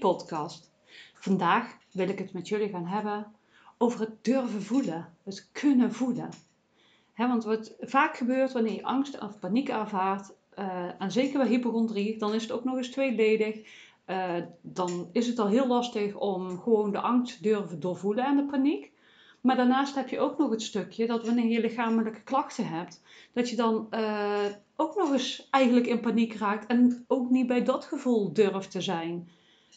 podcast. Vandaag wil ik het met jullie gaan hebben over het durven voelen, het kunnen voelen. want wat vaak gebeurt wanneer je angst of paniek ervaart, uh, en zeker bij hypochondrie, dan is het ook nog eens tweeledig. Uh, dan is het al heel lastig om gewoon de angst durven doorvoelen en de paniek. Maar daarnaast heb je ook nog het stukje dat wanneer je lichamelijke klachten hebt, dat je dan uh, ook nog eens eigenlijk in paniek raakt en ook niet bij dat gevoel durft te zijn.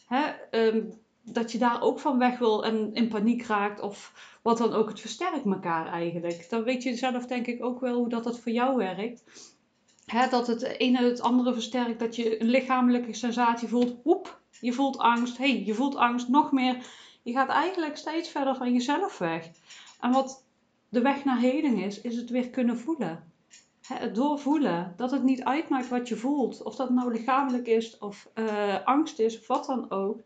Hè? Um, dat je daar ook van weg wil en in paniek raakt of wat dan ook. Het versterkt elkaar eigenlijk. Dan weet je zelf denk ik ook wel hoe dat, dat voor jou werkt. Hè, dat het ene het andere versterkt. Dat je een lichamelijke sensatie voelt. Woep, je voelt angst. hey, je voelt angst. Nog meer. Je gaat eigenlijk steeds verder van jezelf weg. En wat de weg naar heden is, is het weer kunnen voelen. Het doorvoelen. Dat het niet uitmaakt wat je voelt. Of dat nou lichamelijk is of uh, angst is of wat dan ook.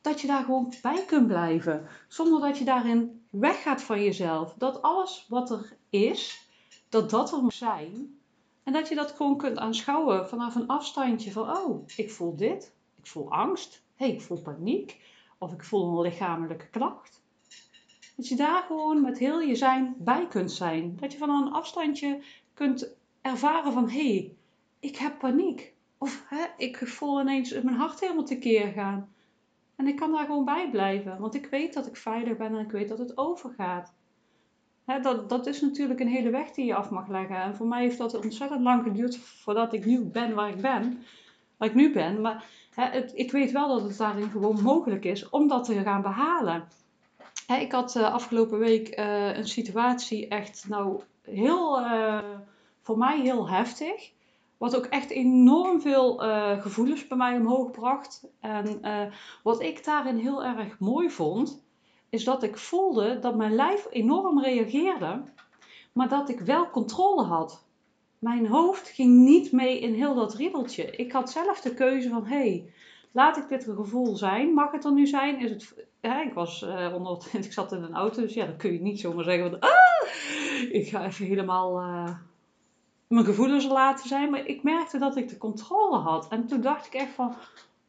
Dat je daar gewoon bij kunt blijven. Zonder dat je daarin weggaat van jezelf. Dat alles wat er is, dat dat er moet zijn. En dat je dat gewoon kunt aanschouwen vanaf een afstandje van, oh, ik voel dit. Ik voel angst. Hey, ik voel paniek. Of ik voel een lichamelijke klacht. Dat je daar gewoon met heel je zijn bij kunt zijn. Dat je van een afstandje kunt ervaren van, hé, hey, ik heb paniek. Of hè, ik voel ineens mijn hart helemaal tekeer gaan. En ik kan daar gewoon bij blijven, want ik weet dat ik veilig ben en ik weet dat het overgaat. Hè, dat, dat is natuurlijk een hele weg die je af mag leggen. En voor mij heeft dat ontzettend lang geduurd voordat ik nu ben waar ik ben. Waar ik nu ben. Maar hè, ik weet wel dat het daarin gewoon mogelijk is om dat te gaan behalen. Ik had uh, afgelopen week uh, een situatie echt nou heel, uh, voor mij heel heftig. Wat ook echt enorm veel uh, gevoelens bij mij omhoog bracht. En uh, wat ik daarin heel erg mooi vond, is dat ik voelde dat mijn lijf enorm reageerde, maar dat ik wel controle had. Mijn hoofd ging niet mee in heel dat riedeltje. Ik had zelf de keuze van, hé, hey, laat ik dit gevoel zijn? Mag het er nu zijn? Is het, ik, was, uh, onder, ik zat in een auto, dus ja, dan kun je niet zomaar zeggen van, ah, ik ga even helemaal mijn gevoelens laten zijn. Maar ik merkte dat ik de controle had. En toen dacht ik echt van,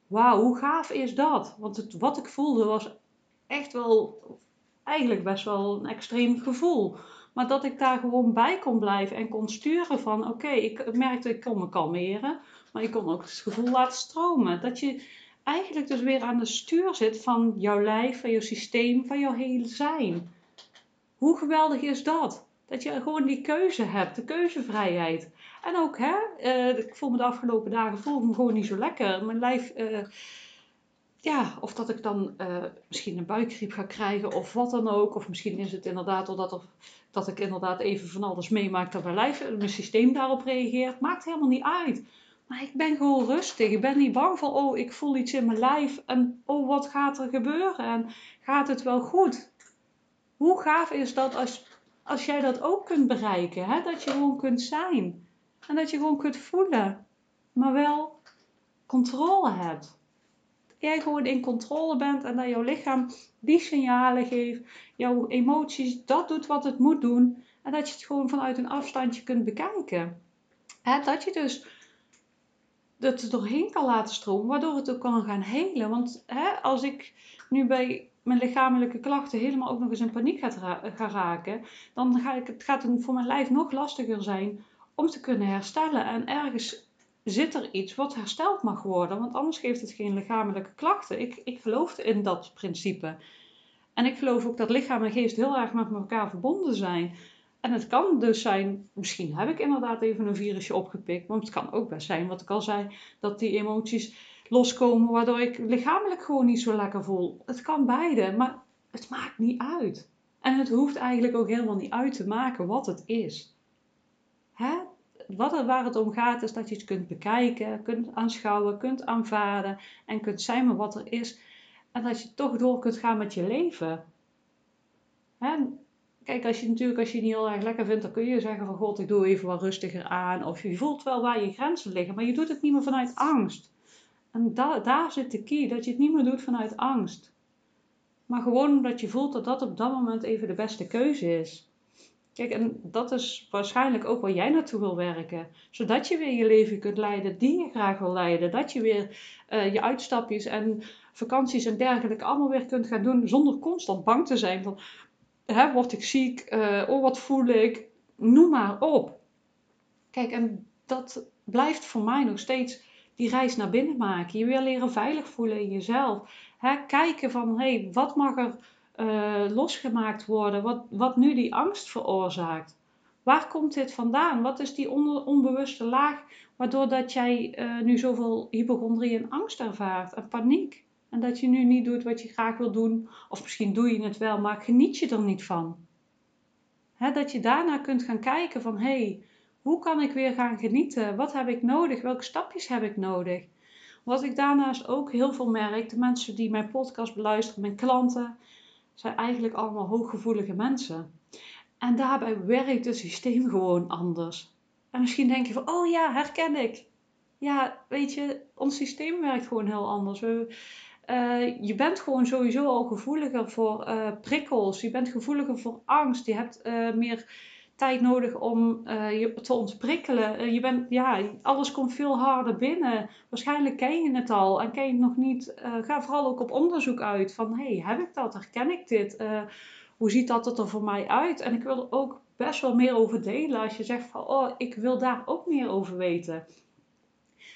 wauw, hoe gaaf is dat? Want het, wat ik voelde was echt wel, eigenlijk best wel een extreem gevoel. Maar dat ik daar gewoon bij kon blijven en kon sturen van, oké, ik merkte ik kon me kalmeren. Maar ik kon ook het gevoel laten stromen. Dat je eigenlijk dus weer aan de stuur zit van jouw lijf, van jouw systeem, van jouw hele zijn. Hoe geweldig is dat? Dat je gewoon die keuze hebt, de keuzevrijheid. En ook, hè, uh, ik voel me de afgelopen dagen voel me gewoon niet zo lekker. Mijn lijf, uh, ja, of dat ik dan uh, misschien een buikgriep ga krijgen of wat dan ook. Of misschien is het inderdaad omdat er, dat ik inderdaad even van alles meemaak dat mijn lijf, mijn systeem daarop reageert. Maakt helemaal niet uit. Maar ik ben gewoon rustig. Ik ben niet bang van, oh, ik voel iets in mijn lijf. En oh, wat gaat er gebeuren? En gaat het wel goed? Hoe gaaf is dat als als jij dat ook kunt bereiken, hè? dat je gewoon kunt zijn en dat je gewoon kunt voelen, maar wel controle hebt. Dat jij gewoon in controle bent en dat jouw lichaam die signalen geeft, jouw emoties, dat doet wat het moet doen en dat je het gewoon vanuit een afstandje kunt bekijken. Hè? Dat je dus dat het doorheen kan laten stromen, waardoor het ook kan gaan helen. Want hè, als ik nu bij mijn lichamelijke klachten helemaal ook nog eens in paniek gaat gaan raken, dan ga ik, het gaat het voor mijn lijf nog lastiger zijn om te kunnen herstellen. En ergens zit er iets wat hersteld mag worden, want anders geeft het geen lichamelijke klachten. Ik, ik geloof in dat principe. En ik geloof ook dat lichaam en geest heel erg met elkaar verbonden zijn. En het kan dus zijn, misschien heb ik inderdaad even een virusje opgepikt, want het kan ook best zijn, wat ik al zei, dat die emoties loskomen, waardoor ik lichamelijk gewoon niet zo lekker voel. Het kan beide, maar het maakt niet uit. En het hoeft eigenlijk ook helemaal niet uit te maken wat het is. Hè? Wat er, waar het om gaat is dat je het kunt bekijken, kunt aanschouwen, kunt aanvaarden en kunt zijn met wat er is. En dat je toch door kunt gaan met je leven. Hè? Kijk, als je natuurlijk als je het niet heel erg lekker vindt, dan kun je zeggen van god, ik doe even wat rustiger aan. Of je voelt wel waar je grenzen liggen, maar je doet het niet meer vanuit angst. En daar zit de key, dat je het niet meer doet vanuit angst. Maar gewoon omdat je voelt dat dat op dat moment even de beste keuze is. Kijk, en dat is waarschijnlijk ook waar jij naartoe wil werken. Zodat je weer je leven kunt leiden die je graag wil leiden. Dat je weer uh, je uitstapjes en vakanties en dergelijke allemaal weer kunt gaan doen zonder constant bang te zijn van, hè, word ik ziek? Uh, oh, wat voel ik? Noem maar op. Kijk, en dat blijft voor mij nog steeds die reis naar binnen maken. Je wil leren veilig voelen in jezelf. Hè, kijken van, hey, wat mag er uh, losgemaakt worden? Wat, wat nu die angst veroorzaakt? Waar komt dit vandaan? Wat is die onbewuste laag waardoor dat jij uh, nu zoveel hypochondrie en angst ervaart en paniek? En dat je nu niet doet wat je graag wil doen, of misschien doe je het wel, maar geniet je er niet van. dat je daarna kunt gaan kijken van, hé, hey, hoe kan ik weer gaan genieten? Wat heb ik nodig? Welke stapjes heb ik nodig? Wat ik daarnaast ook heel veel merk, de mensen die mijn podcast beluisteren, mijn klanten, zijn eigenlijk allemaal hooggevoelige mensen. En daarbij werkt het systeem gewoon anders. En misschien denk je van, oh ja, herken ik. Ja, weet je, ons systeem werkt gewoon heel anders. We, uh, je bent gewoon sowieso al gevoeliger voor uh, prikkels. Je bent gevoeliger voor angst. Je hebt uh, meer tijd nodig om je te ontprikkelen. je bent, ja, alles komt veel harder binnen. Waarschijnlijk ken je het al en ken je het nog niet. ga vooral ook op onderzoek uit van, hey, heb ik dat? Herken ik dit? hoe ziet dat er voor mij uit? En ik wil er ook best wel meer over delen als je zegt van, oh, ik wil daar ook meer over weten.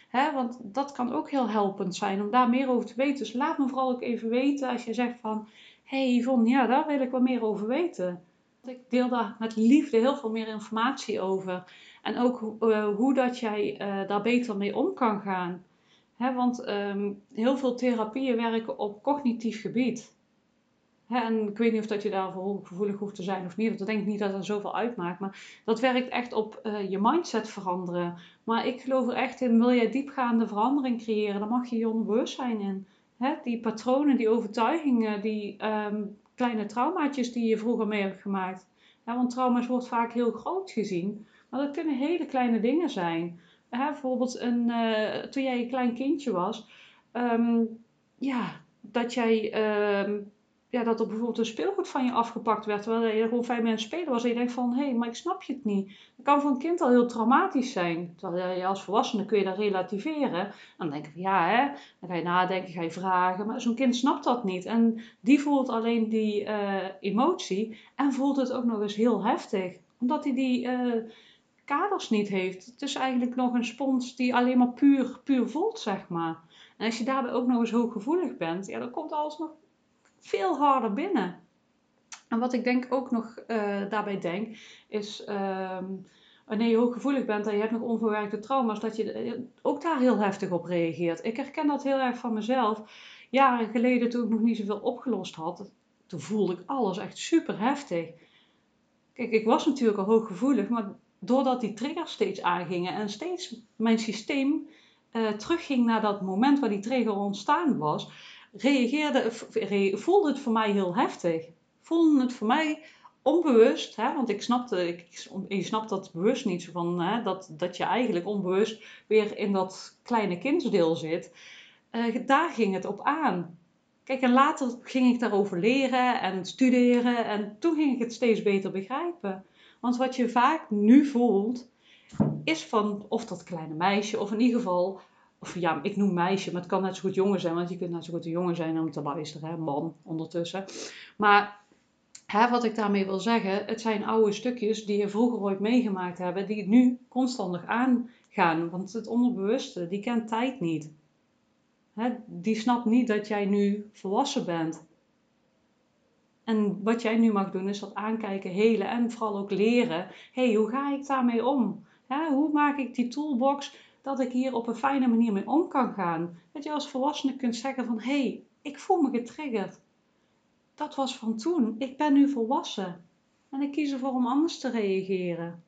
Hè, want dat kan ook heel helpend zijn om daar meer over te weten. Dus laat me vooral ook even weten als je zegt van... Hey Yvonne, ja, daar wil ik wat meer over weten. Ik deel daar met liefde heel veel meer informatie over. En ook uh, hoe dat jij uh, daar beter mee om kan gaan. Want um, heel veel therapieën werken op cognitief gebied. En ik weet niet of dat je daarvoor gevoelig hoeft te zijn of niet. Dat denk ik niet dat dat zoveel uitmaakt. Maar dat werkt echt op uh, je mindset veranderen. Maar ik geloof er echt in, wil jij diepgaande verandering creëren, dan mag je je onbewustzijn in. Hè, die patronen, die overtuigingen, die um, kleine traumaatjes die je vroeger mee hebt gemaakt. Ja, want trauma's wordt vaak heel groot gezien. Maar dat kunnen hele kleine dingen zijn. Hè, bijvoorbeeld een, uh, toen jij een klein kindje was. Um, ja, dat jij... Um, ja, dat er bijvoorbeeld een speelgoed van je afgepakt werd, terwijl je gewoon vijf mensen spelen was en je denkt van, hé, hey, maar ik snap je het niet. Dat kan voor een kind al heel traumatisch zijn. Terwijl je als volwassene kun je dat relativeren. Dan denk je van, ja, hè, dan ga je nadenken, ga je vragen, maar zo'n kind snapt dat niet. En die voelt alleen die uh, emotie en voelt het ook nog eens heel heftig. Omdat hij die uh, kaders niet heeft. Het is eigenlijk nog een spons die alleen maar puur, puur voelt, zeg maar. En als je daarbij ook nog eens hooggevoelig bent, ja, dan komt alles nog veel harder binnen. En wat ik denk ook nog uh, daarbij denk, is uh, wanneer je hooggevoelig bent en je hebt nog onverwerkte trauma's, dat je eh, ook daar heel heftig op reageert. Ik herken dat heel erg van mezelf. Jaren geleden, toen ik nog niet zoveel opgelost had, toen voelde ik alles echt super heftig. Kijk, ik was natuurlijk al hooggevoelig, maar doordat die triggers steeds aangingen en steeds mijn systeem uh, terugging naar dat moment waar die trigger ontstaan was, reageerde, voelde het voor mij heel heftig. Voelde het voor mij onbewust, hè, want ik snapte, ik, je snapt dat bewust niet, van, hè, dat, dat je eigenlijk onbewust weer in dat kleine kindsdeel zit. Uh, daar ging het op aan. Kijk, en later ging ik daarover leren en studeren en toen ging ik het steeds beter begrijpen. Want wat je vaak nu voelt, is van of dat kleine meisje, of in ieder geval of ja, ik noem meisje, maar het kan net zo goed jongen zijn, want je kunt net zo goed een jongen zijn om te luisteren, hè? man ondertussen. Maar hè, wat ik daarmee wil zeggen, het zijn oude stukjes die je vroeger ooit meegemaakt hebben, die nu constant nog aangaan. Want het onderbewuste, die kent tijd niet. Hè, die snapt niet dat jij nu volwassen bent. En wat jij nu mag doen, is dat aankijken, helen en vooral ook leren. hey, hoe ga ik daarmee om? hoe maak ik die toolbox dat ik hier op een fijne manier mee om kan gaan. Dat je als volwassene kunt zeggen van, hé, hey, ik voel me getriggerd. Dat was van toen. Ik ben nu volwassen. En ik kies ervoor om anders te reageren.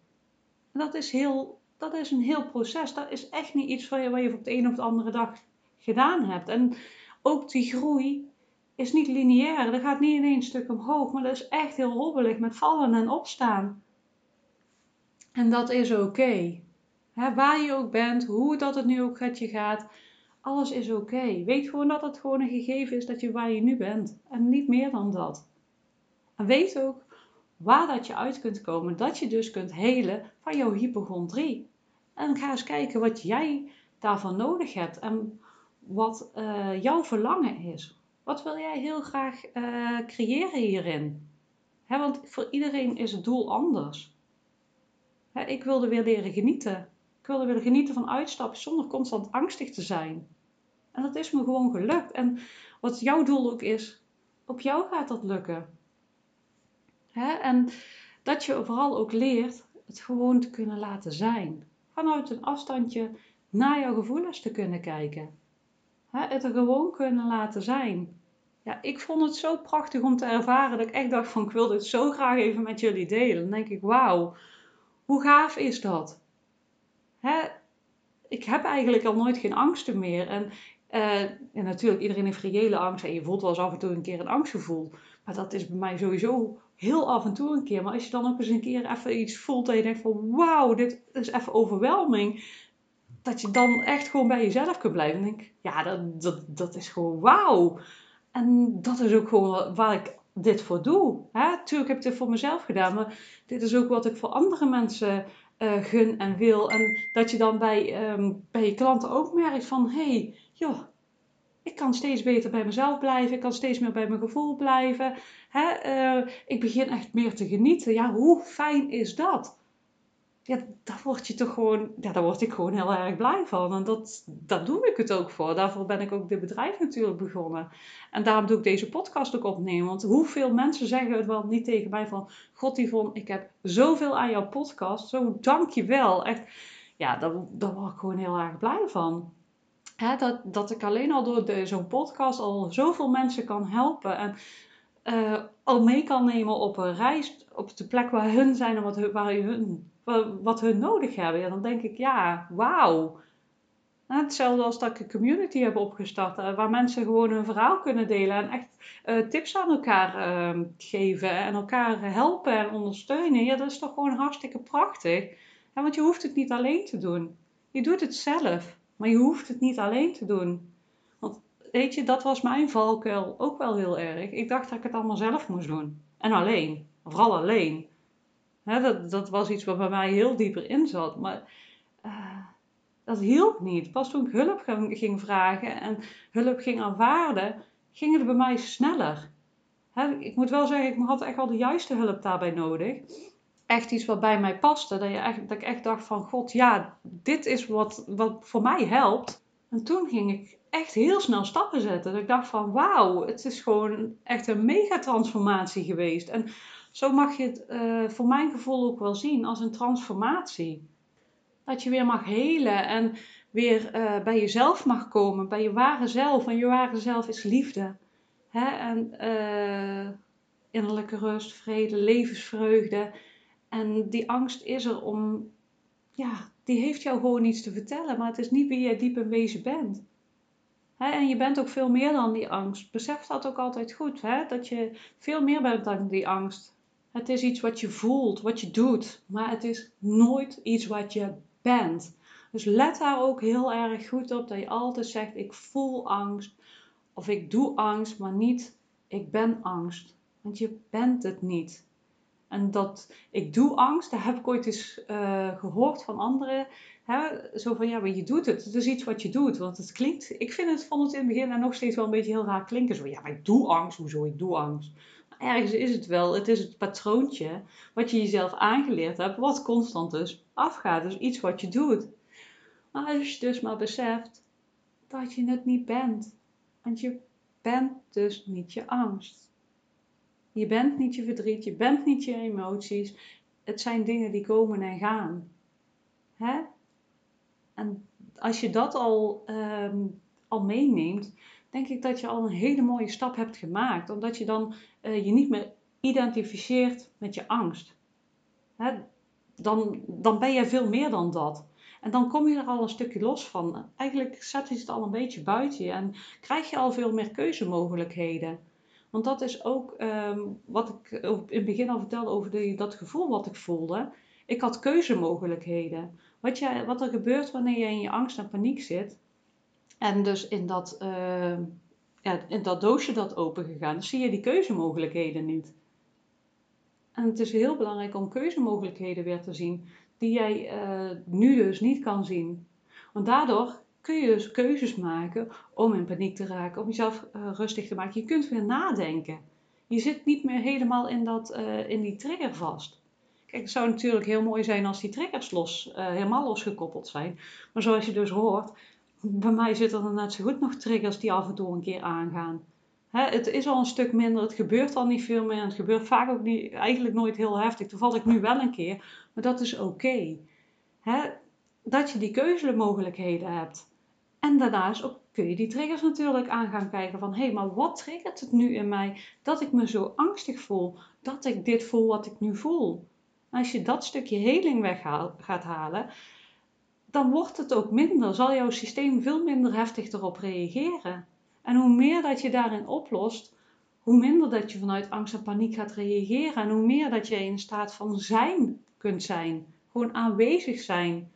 En dat is, heel, dat is een heel proces. Dat is echt niet iets wat je, je op de een of de andere dag gedaan hebt. En ook die groei is niet lineair. Dat gaat niet in één stuk omhoog. Maar dat is echt heel hobbelig met vallen en opstaan. En dat is oké waar je ook bent, hoe dat het nu ook met je gaat, alles is oké. Weet gewoon dat het gewoon een gegeven is dat je waar je nu bent. En niet meer dan dat. En weet ook waar dat je uit kunt komen, dat je dus kunt helen van jouw hypochondrie. En ga eens kijken wat jij daarvan nodig hebt en wat uh, jouw verlangen is. Wat wil jij heel graag uh, creëren hierin? Want voor iedereen is het doel anders. Ik wilde weer leren genieten. Ik wilde weer genieten van uitstappen zonder constant angstig te zijn. En dat is me gewoon gelukt. En wat jouw doel ook is, op jou gaat dat lukken. En dat je vooral ook leert het gewoon te kunnen laten zijn. Vanuit een afstandje naar jouw gevoelens te kunnen kijken. Het er gewoon kunnen laten zijn. Ja, ik vond het zo prachtig om te ervaren dat ik echt dacht van ik wil dit zo graag even met jullie delen. Dan denk ik, wauw, hoe gaaf is dat? Ik heb eigenlijk al nooit geen angsten meer. En, uh, en natuurlijk, iedereen heeft reële angst en je voelt wel eens af en toe een keer een angstgevoel. Maar dat is bij mij sowieso heel af en toe een keer. Maar als je dan ook eens een keer even iets voelt en je denkt van wauw, dit is even overweldiging. Dat je dan echt gewoon bij jezelf kunt blijven. En denk ja, dat, dat, dat is gewoon wauw. En dat is ook gewoon waar ik dit voor doe. Hè? Tuurlijk heb ik dit voor mezelf gedaan, maar dit is ook wat ik voor andere mensen uh, gun en wil. En dat je dan bij, um, bij je klanten ook merkt van, hé, hey, joh, ik kan steeds beter bij mezelf blijven. Ik kan steeds meer bij mijn gevoel blijven. Hè? Uh, ik begin echt meer te genieten. Ja, hoe fijn is dat? Ja, daar word je toch gewoon, ja, daar word ik gewoon heel erg blij van. En dat, daar doe ik het ook voor. Daarvoor ben ik ook dit bedrijf natuurlijk begonnen. En daarom doe ik deze podcast ook opnemen. Want hoeveel mensen zeggen het wel niet tegen mij van... God Yvonne, ik heb zoveel aan jouw podcast. Zo dank je wel. Echt, ja, daar, daar word ik gewoon heel erg blij van dat, dat ik alleen al door zo'n podcast al zoveel mensen kan helpen. En uh, al mee kan nemen op een reis, op de plek waar hun zijn en wat waar hun, wat hun nodig hebben. Ja, dan denk ik, ja, wauw. Hetzelfde als dat ik een community heb opgestart, uh, waar mensen gewoon hun verhaal kunnen delen en echt uh, tips aan elkaar uh, geven en elkaar helpen en ondersteunen. Ja, dat is toch gewoon hartstikke prachtig. Want je hoeft het niet alleen te doen. Je doet het zelf. Maar je hoeft het niet alleen te doen. Want weet je, dat was mijn valkuil ook wel heel erg. Ik dacht dat ik het allemaal zelf moest doen. En alleen. Vooral alleen. Dat, dat was iets wat bij mij heel dieper in zat. Maar uh, dat hielp niet. Pas toen ik hulp ging vragen en hulp ging aanvaarden, ging het bij mij sneller. ik moet wel zeggen, ik had echt wel de juiste hulp daarbij nodig echt iets wat bij mij paste. Dat, je dat ik echt dacht van, god, ja, dit is wat, wat voor mij helpt. En toen ging ik echt heel snel stappen zetten. Dat ik dacht van, wauw, het is gewoon echt een megatransformatie geweest. En zo mag je het uh, voor mijn gevoel ook wel zien als een transformatie. Dat je weer mag helen en weer uh, bij jezelf mag komen, bij je ware zelf. En je ware zelf is liefde. Hè? En uh, innerlijke rust, vrede, levensvreugde. En die angst is er om, ja, die heeft jou gewoon iets te vertellen, maar het is niet wie jij diep in wezen bent. en je bent ook veel meer dan die angst. Besef dat ook altijd goed, dat je veel meer bent dan die angst. Het is iets wat je voelt, wat je doet, maar het is nooit iets wat je bent. Dus let daar ook heel erg goed op dat je altijd zegt: Ik voel angst of ik doe angst, maar niet ik ben angst. Want je bent het niet. En dat ik doe angst, dat heb ik ooit eens uh, gehoord van anderen. Hè? Zo van, ja, maar je doet het. Het is iets wat je doet. Want het klinkt, ik vind het, vond het in het begin en nog steeds wel een beetje heel raar klinken. Zo ja, maar ik doe angst. Hoezo, ik doe angst? Ergens is het wel. Het is het patroontje wat je jezelf aangeleerd hebt. Wat constant dus afgaat. Dus iets wat je doet. Maar als je dus maar beseft dat je het niet bent. Want je bent dus niet je angst. Je bent niet je verdriet, je bent niet je emoties. Het zijn dingen die komen en gaan. Hè? En als je dat al, ehm, al meeneemt, denk ik dat je al een hele mooie stap hebt gemaakt. Omdat je dan uh, je niet meer identificeert met je angst. Hè? Dan, dan ben je veel meer dan dat. En dan kom je er al een stukje los van. Eigenlijk zet je het al een beetje buiten je en krijg je al veel meer keuzemogelijkheden. Want dat is ook ehm, wat ik in het begin al vertelde over die, dat gevoel wat ik voelde. Ik had keuzemogelijkheden. Wat, je, wat er gebeurt wanneer je in je angst en paniek zit. En dus in dat, uh, ja, in dat doosje dat open gegaan, zie je die keuzemogelijkheden niet. En het is heel belangrijk om keuzemogelijkheden weer te zien, die jij uh, nu dus niet kan zien. Want daardoor kun je dus keuzes maken om in paniek te raken, om jezelf uh, rustig te maken. Je kunt weer nadenken. Je zit niet meer helemaal in, dat, in die trigger vast. Kijk, het zou natuurlijk heel mooi zijn als die triggers los, helemaal losgekoppeld zijn. Maar zoals je dus hoort, bij mij zitten er net zo goed nog triggers die af en toe een keer aangaan. het is al een stuk minder, het gebeurt al niet veel meer. Het gebeurt vaak ook niet, eigenlijk nooit heel heftig. Toen val ik nu wel een keer, maar dat is oké. Dat je die keuzemogelijkheden hebt. En daarnaast ook kun je die triggers natuurlijk aan gaan kijken van hé, hey, maar wat triggert het nu in mij dat ik me zo angstig voel, dat ik dit voel wat ik nu voel. als je dat stukje heling weg gaat halen, dan wordt het ook minder, zal jouw systeem veel minder heftig erop reageren. En hoe meer dat je daarin oplost, hoe minder dat je vanuit angst en paniek gaat reageren en hoe meer dat je in staat van zijn kunt zijn. Gewoon aanwezig zijn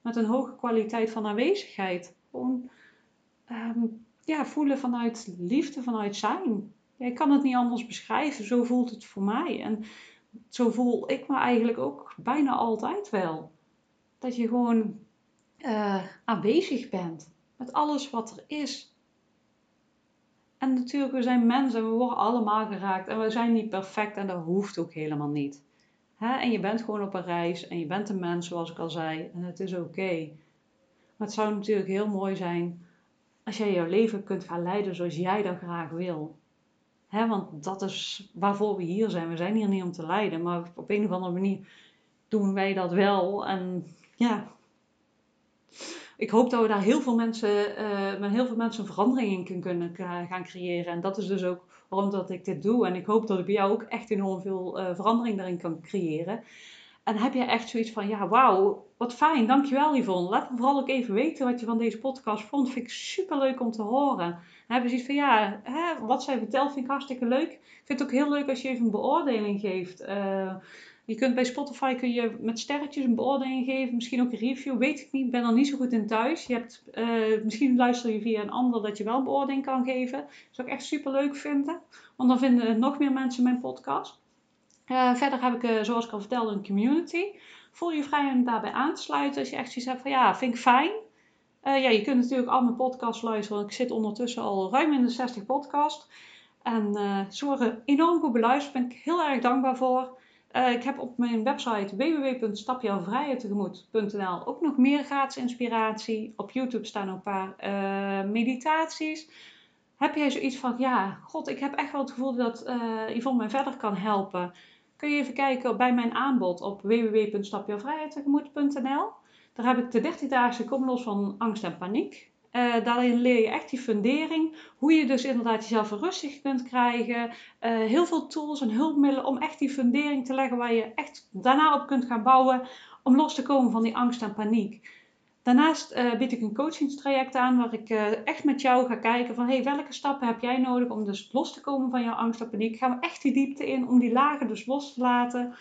met een hoge kwaliteit van aanwezigheid. Gewoon ehm, ja, voelen vanuit liefde, vanuit zijn. Ja, ik kan het niet anders beschrijven, zo voelt het voor mij. En zo voel ik me eigenlijk ook bijna altijd wel. Dat je gewoon uh, aanwezig bent met alles wat er is. En natuurlijk, we zijn mensen en we worden allemaal geraakt en we zijn niet perfect en dat hoeft ook helemaal niet. Hè? En je bent gewoon op een reis en je bent een mens, zoals ik al zei, en het is oké. Maar het zou natuurlijk heel mooi zijn als jij jouw leven kunt gaan leiden zoals jij dat graag wil. Hè? Want dat is waarvoor we hier zijn. We zijn hier niet om te leiden, maar op een of andere manier doen wij dat wel. En ja, ik hoop dat we daar heel veel mensen, uh, met heel veel mensen een verandering in kunnen gaan creëren. En dat is dus ook waarom dat ik dit doe. En ik hoop dat ik bij jou ook echt enorm veel uh, verandering daarin kan creëren. En heb je echt zoiets van, ja, wauw, wat fijn, dankjewel Yvonne. Laat me vooral ook even weten wat je van deze podcast vond. Vind ik super leuk om te horen. En heb je zoiets van, ja, hè, wat zij vertelt vind ik hartstikke leuk. Ik vind het ook heel leuk als je even een beoordeling geeft. Uh, je kunt bij Spotify kun je met sterretjes een beoordeling geven, misschien ook een review, weet ik niet, ik ben er niet zo goed in thuis. Je hebt, uh, misschien luister je via een ander dat je wel een beoordeling kan geven. Dat zou ik echt super leuk vinden, want dan vinden nog meer mensen mijn podcast. Uh, verder heb ik, uh, zoals ik al vertelde, een community. Voel je vrij om daarbij aan te sluiten als je echt zoiets hebt van ja, vind ik fijn. ja, je kunt natuurlijk al mijn podcasts luisteren. Ik zit ondertussen al ruim in de 60 podcasts. En ze worden enorm goed beluisterd. Daar ben ik heel erg dankbaar voor. Uh, ik heb op mijn website www.stapjouwvrijheidtegemoet.nl ook nog meer gratis inspiratie. Op YouTube staan een paar uh, meditaties. Heb jij zoiets van, ja, god, ik heb echt wel het gevoel dat uh, Yvonne mij verder kan helpen. Kun je even kijken bij mijn aanbod op www.stapjouwvrijheidtegemoet.nl. Daar heb ik de 30-daagse kom los van angst en paniek. Uh, daarin leer je echt die fundering. Hoe je dus inderdaad jezelf rustig kunt krijgen. Uh, heel veel tools en hulpmiddelen om echt die fundering te leggen waar je echt daarna op kunt gaan bouwen. Om los te komen van die angst en paniek. Daarnaast uh, bied ik een coachingstraject aan waar ik echt met jou ga kijken van hey, welke stappen heb jij nodig om dus los te komen van jouw angst en paniek. Gaan we echt die diepte in om die lagen dus los te laten.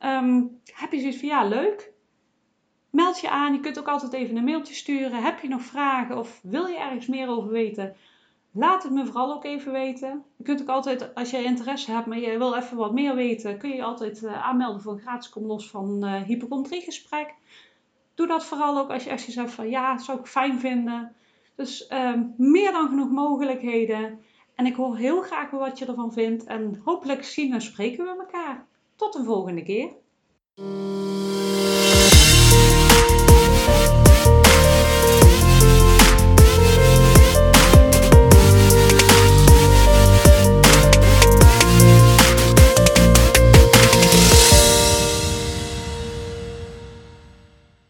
Um, heb je zoiets van ja, leuk. Meld je aan. Je kunt ook altijd even een mailtje sturen. Heb je nog vragen of wil je ergens meer over weten? Laat het me vooral ook even weten. Je kunt ook altijd, als je interesse hebt, maar je wil even wat meer weten, kun je altijd uh, aanmelden voor een gratis kom los van uh, hypochondriegesprek. Doe dat vooral ook als je echt zegt van ja, zou ik fijn vinden. Dus uh, meer dan genoeg mogelijkheden. En ik hoor heel graag wat je ervan vindt. En hopelijk zien en spreken we elkaar. Tot een volgende keer.